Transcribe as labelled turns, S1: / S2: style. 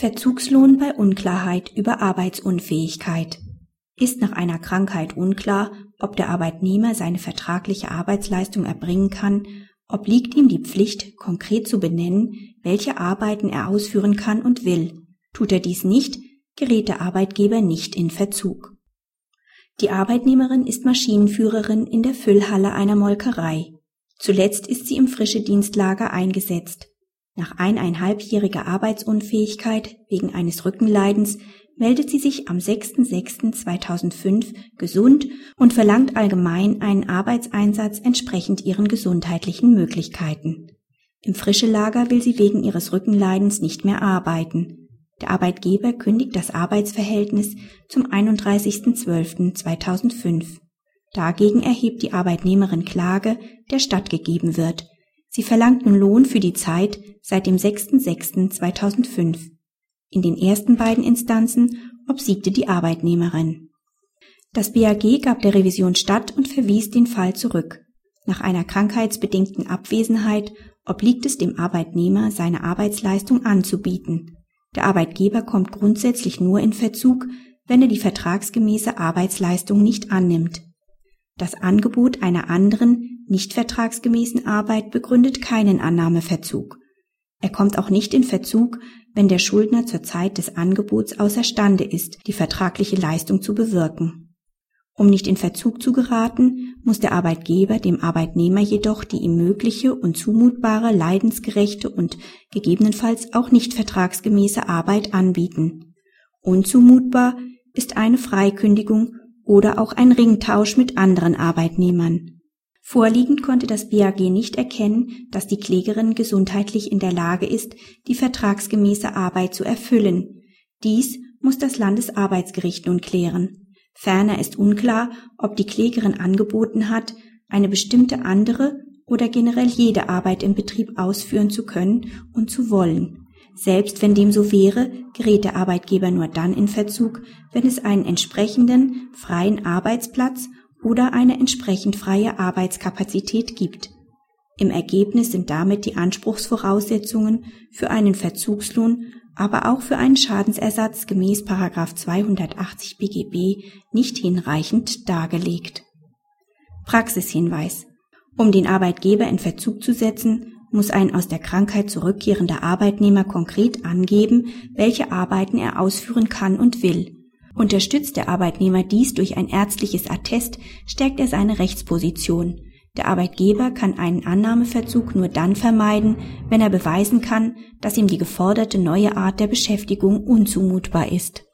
S1: Verzugslohn bei Unklarheit über Arbeitsunfähigkeit. Ist nach einer Krankheit unklar, ob der Arbeitnehmer seine vertragliche Arbeitsleistung erbringen kann, obliegt ihm die Pflicht, konkret zu benennen, welche Arbeiten er ausführen kann und will. Tut er dies nicht, gerät der Arbeitgeber nicht in Verzug. Die Arbeitnehmerin ist Maschinenführerin in der Füllhalle einer Molkerei. Zuletzt ist sie im frische Dienstlager eingesetzt. Nach eineinhalbjähriger Arbeitsunfähigkeit wegen eines Rückenleidens meldet sie sich am 6.6.2005 gesund und verlangt allgemein einen Arbeitseinsatz entsprechend ihren gesundheitlichen Möglichkeiten. Im Frischelager will sie wegen ihres Rückenleidens nicht mehr arbeiten. Der Arbeitgeber kündigt das Arbeitsverhältnis zum 31.12.2005. Dagegen erhebt die Arbeitnehmerin Klage, der stattgegeben wird. Sie verlangt nun Lohn für die Zeit seit dem 6.06.2005. In den ersten beiden Instanzen obsiegte die Arbeitnehmerin. Das BAG gab der Revision statt und verwies den Fall zurück. Nach einer krankheitsbedingten Abwesenheit obliegt es dem Arbeitnehmer, seine Arbeitsleistung anzubieten. Der Arbeitgeber kommt grundsätzlich nur in Verzug, wenn er die vertragsgemäße Arbeitsleistung nicht annimmt. Das Angebot einer anderen, nicht vertragsgemäßen Arbeit begründet keinen Annahmeverzug. Er kommt auch nicht in Verzug, wenn der Schuldner zur Zeit des Angebots außerstande ist, die vertragliche Leistung zu bewirken. Um nicht in Verzug zu geraten, muss der Arbeitgeber dem Arbeitnehmer jedoch die ihm mögliche und zumutbare, leidensgerechte und gegebenenfalls auch nicht vertragsgemäße Arbeit anbieten. Unzumutbar ist eine Freikündigung oder auch ein Ringtausch mit anderen Arbeitnehmern. Vorliegend konnte das BAG nicht erkennen, dass die Klägerin gesundheitlich in der Lage ist, die vertragsgemäße Arbeit zu erfüllen. Dies muss das Landesarbeitsgericht nun klären. Ferner ist unklar, ob die Klägerin angeboten hat, eine bestimmte andere oder generell jede Arbeit im Betrieb ausführen zu können und zu wollen. Selbst wenn dem so wäre, gerät der Arbeitgeber nur dann in Verzug, wenn es einen entsprechenden freien Arbeitsplatz oder eine entsprechend freie Arbeitskapazität gibt. Im Ergebnis sind damit die Anspruchsvoraussetzungen für einen Verzugslohn, aber auch für einen Schadensersatz gemäß 280 BGB nicht hinreichend dargelegt. Praxishinweis. Um den Arbeitgeber in Verzug zu setzen, muss ein aus der Krankheit zurückkehrender Arbeitnehmer konkret angeben, welche Arbeiten er ausführen kann und will. Unterstützt der Arbeitnehmer dies durch ein ärztliches Attest, stärkt er seine Rechtsposition. Der Arbeitgeber kann einen Annahmeverzug nur dann vermeiden, wenn er beweisen kann, dass ihm die geforderte neue Art der Beschäftigung unzumutbar ist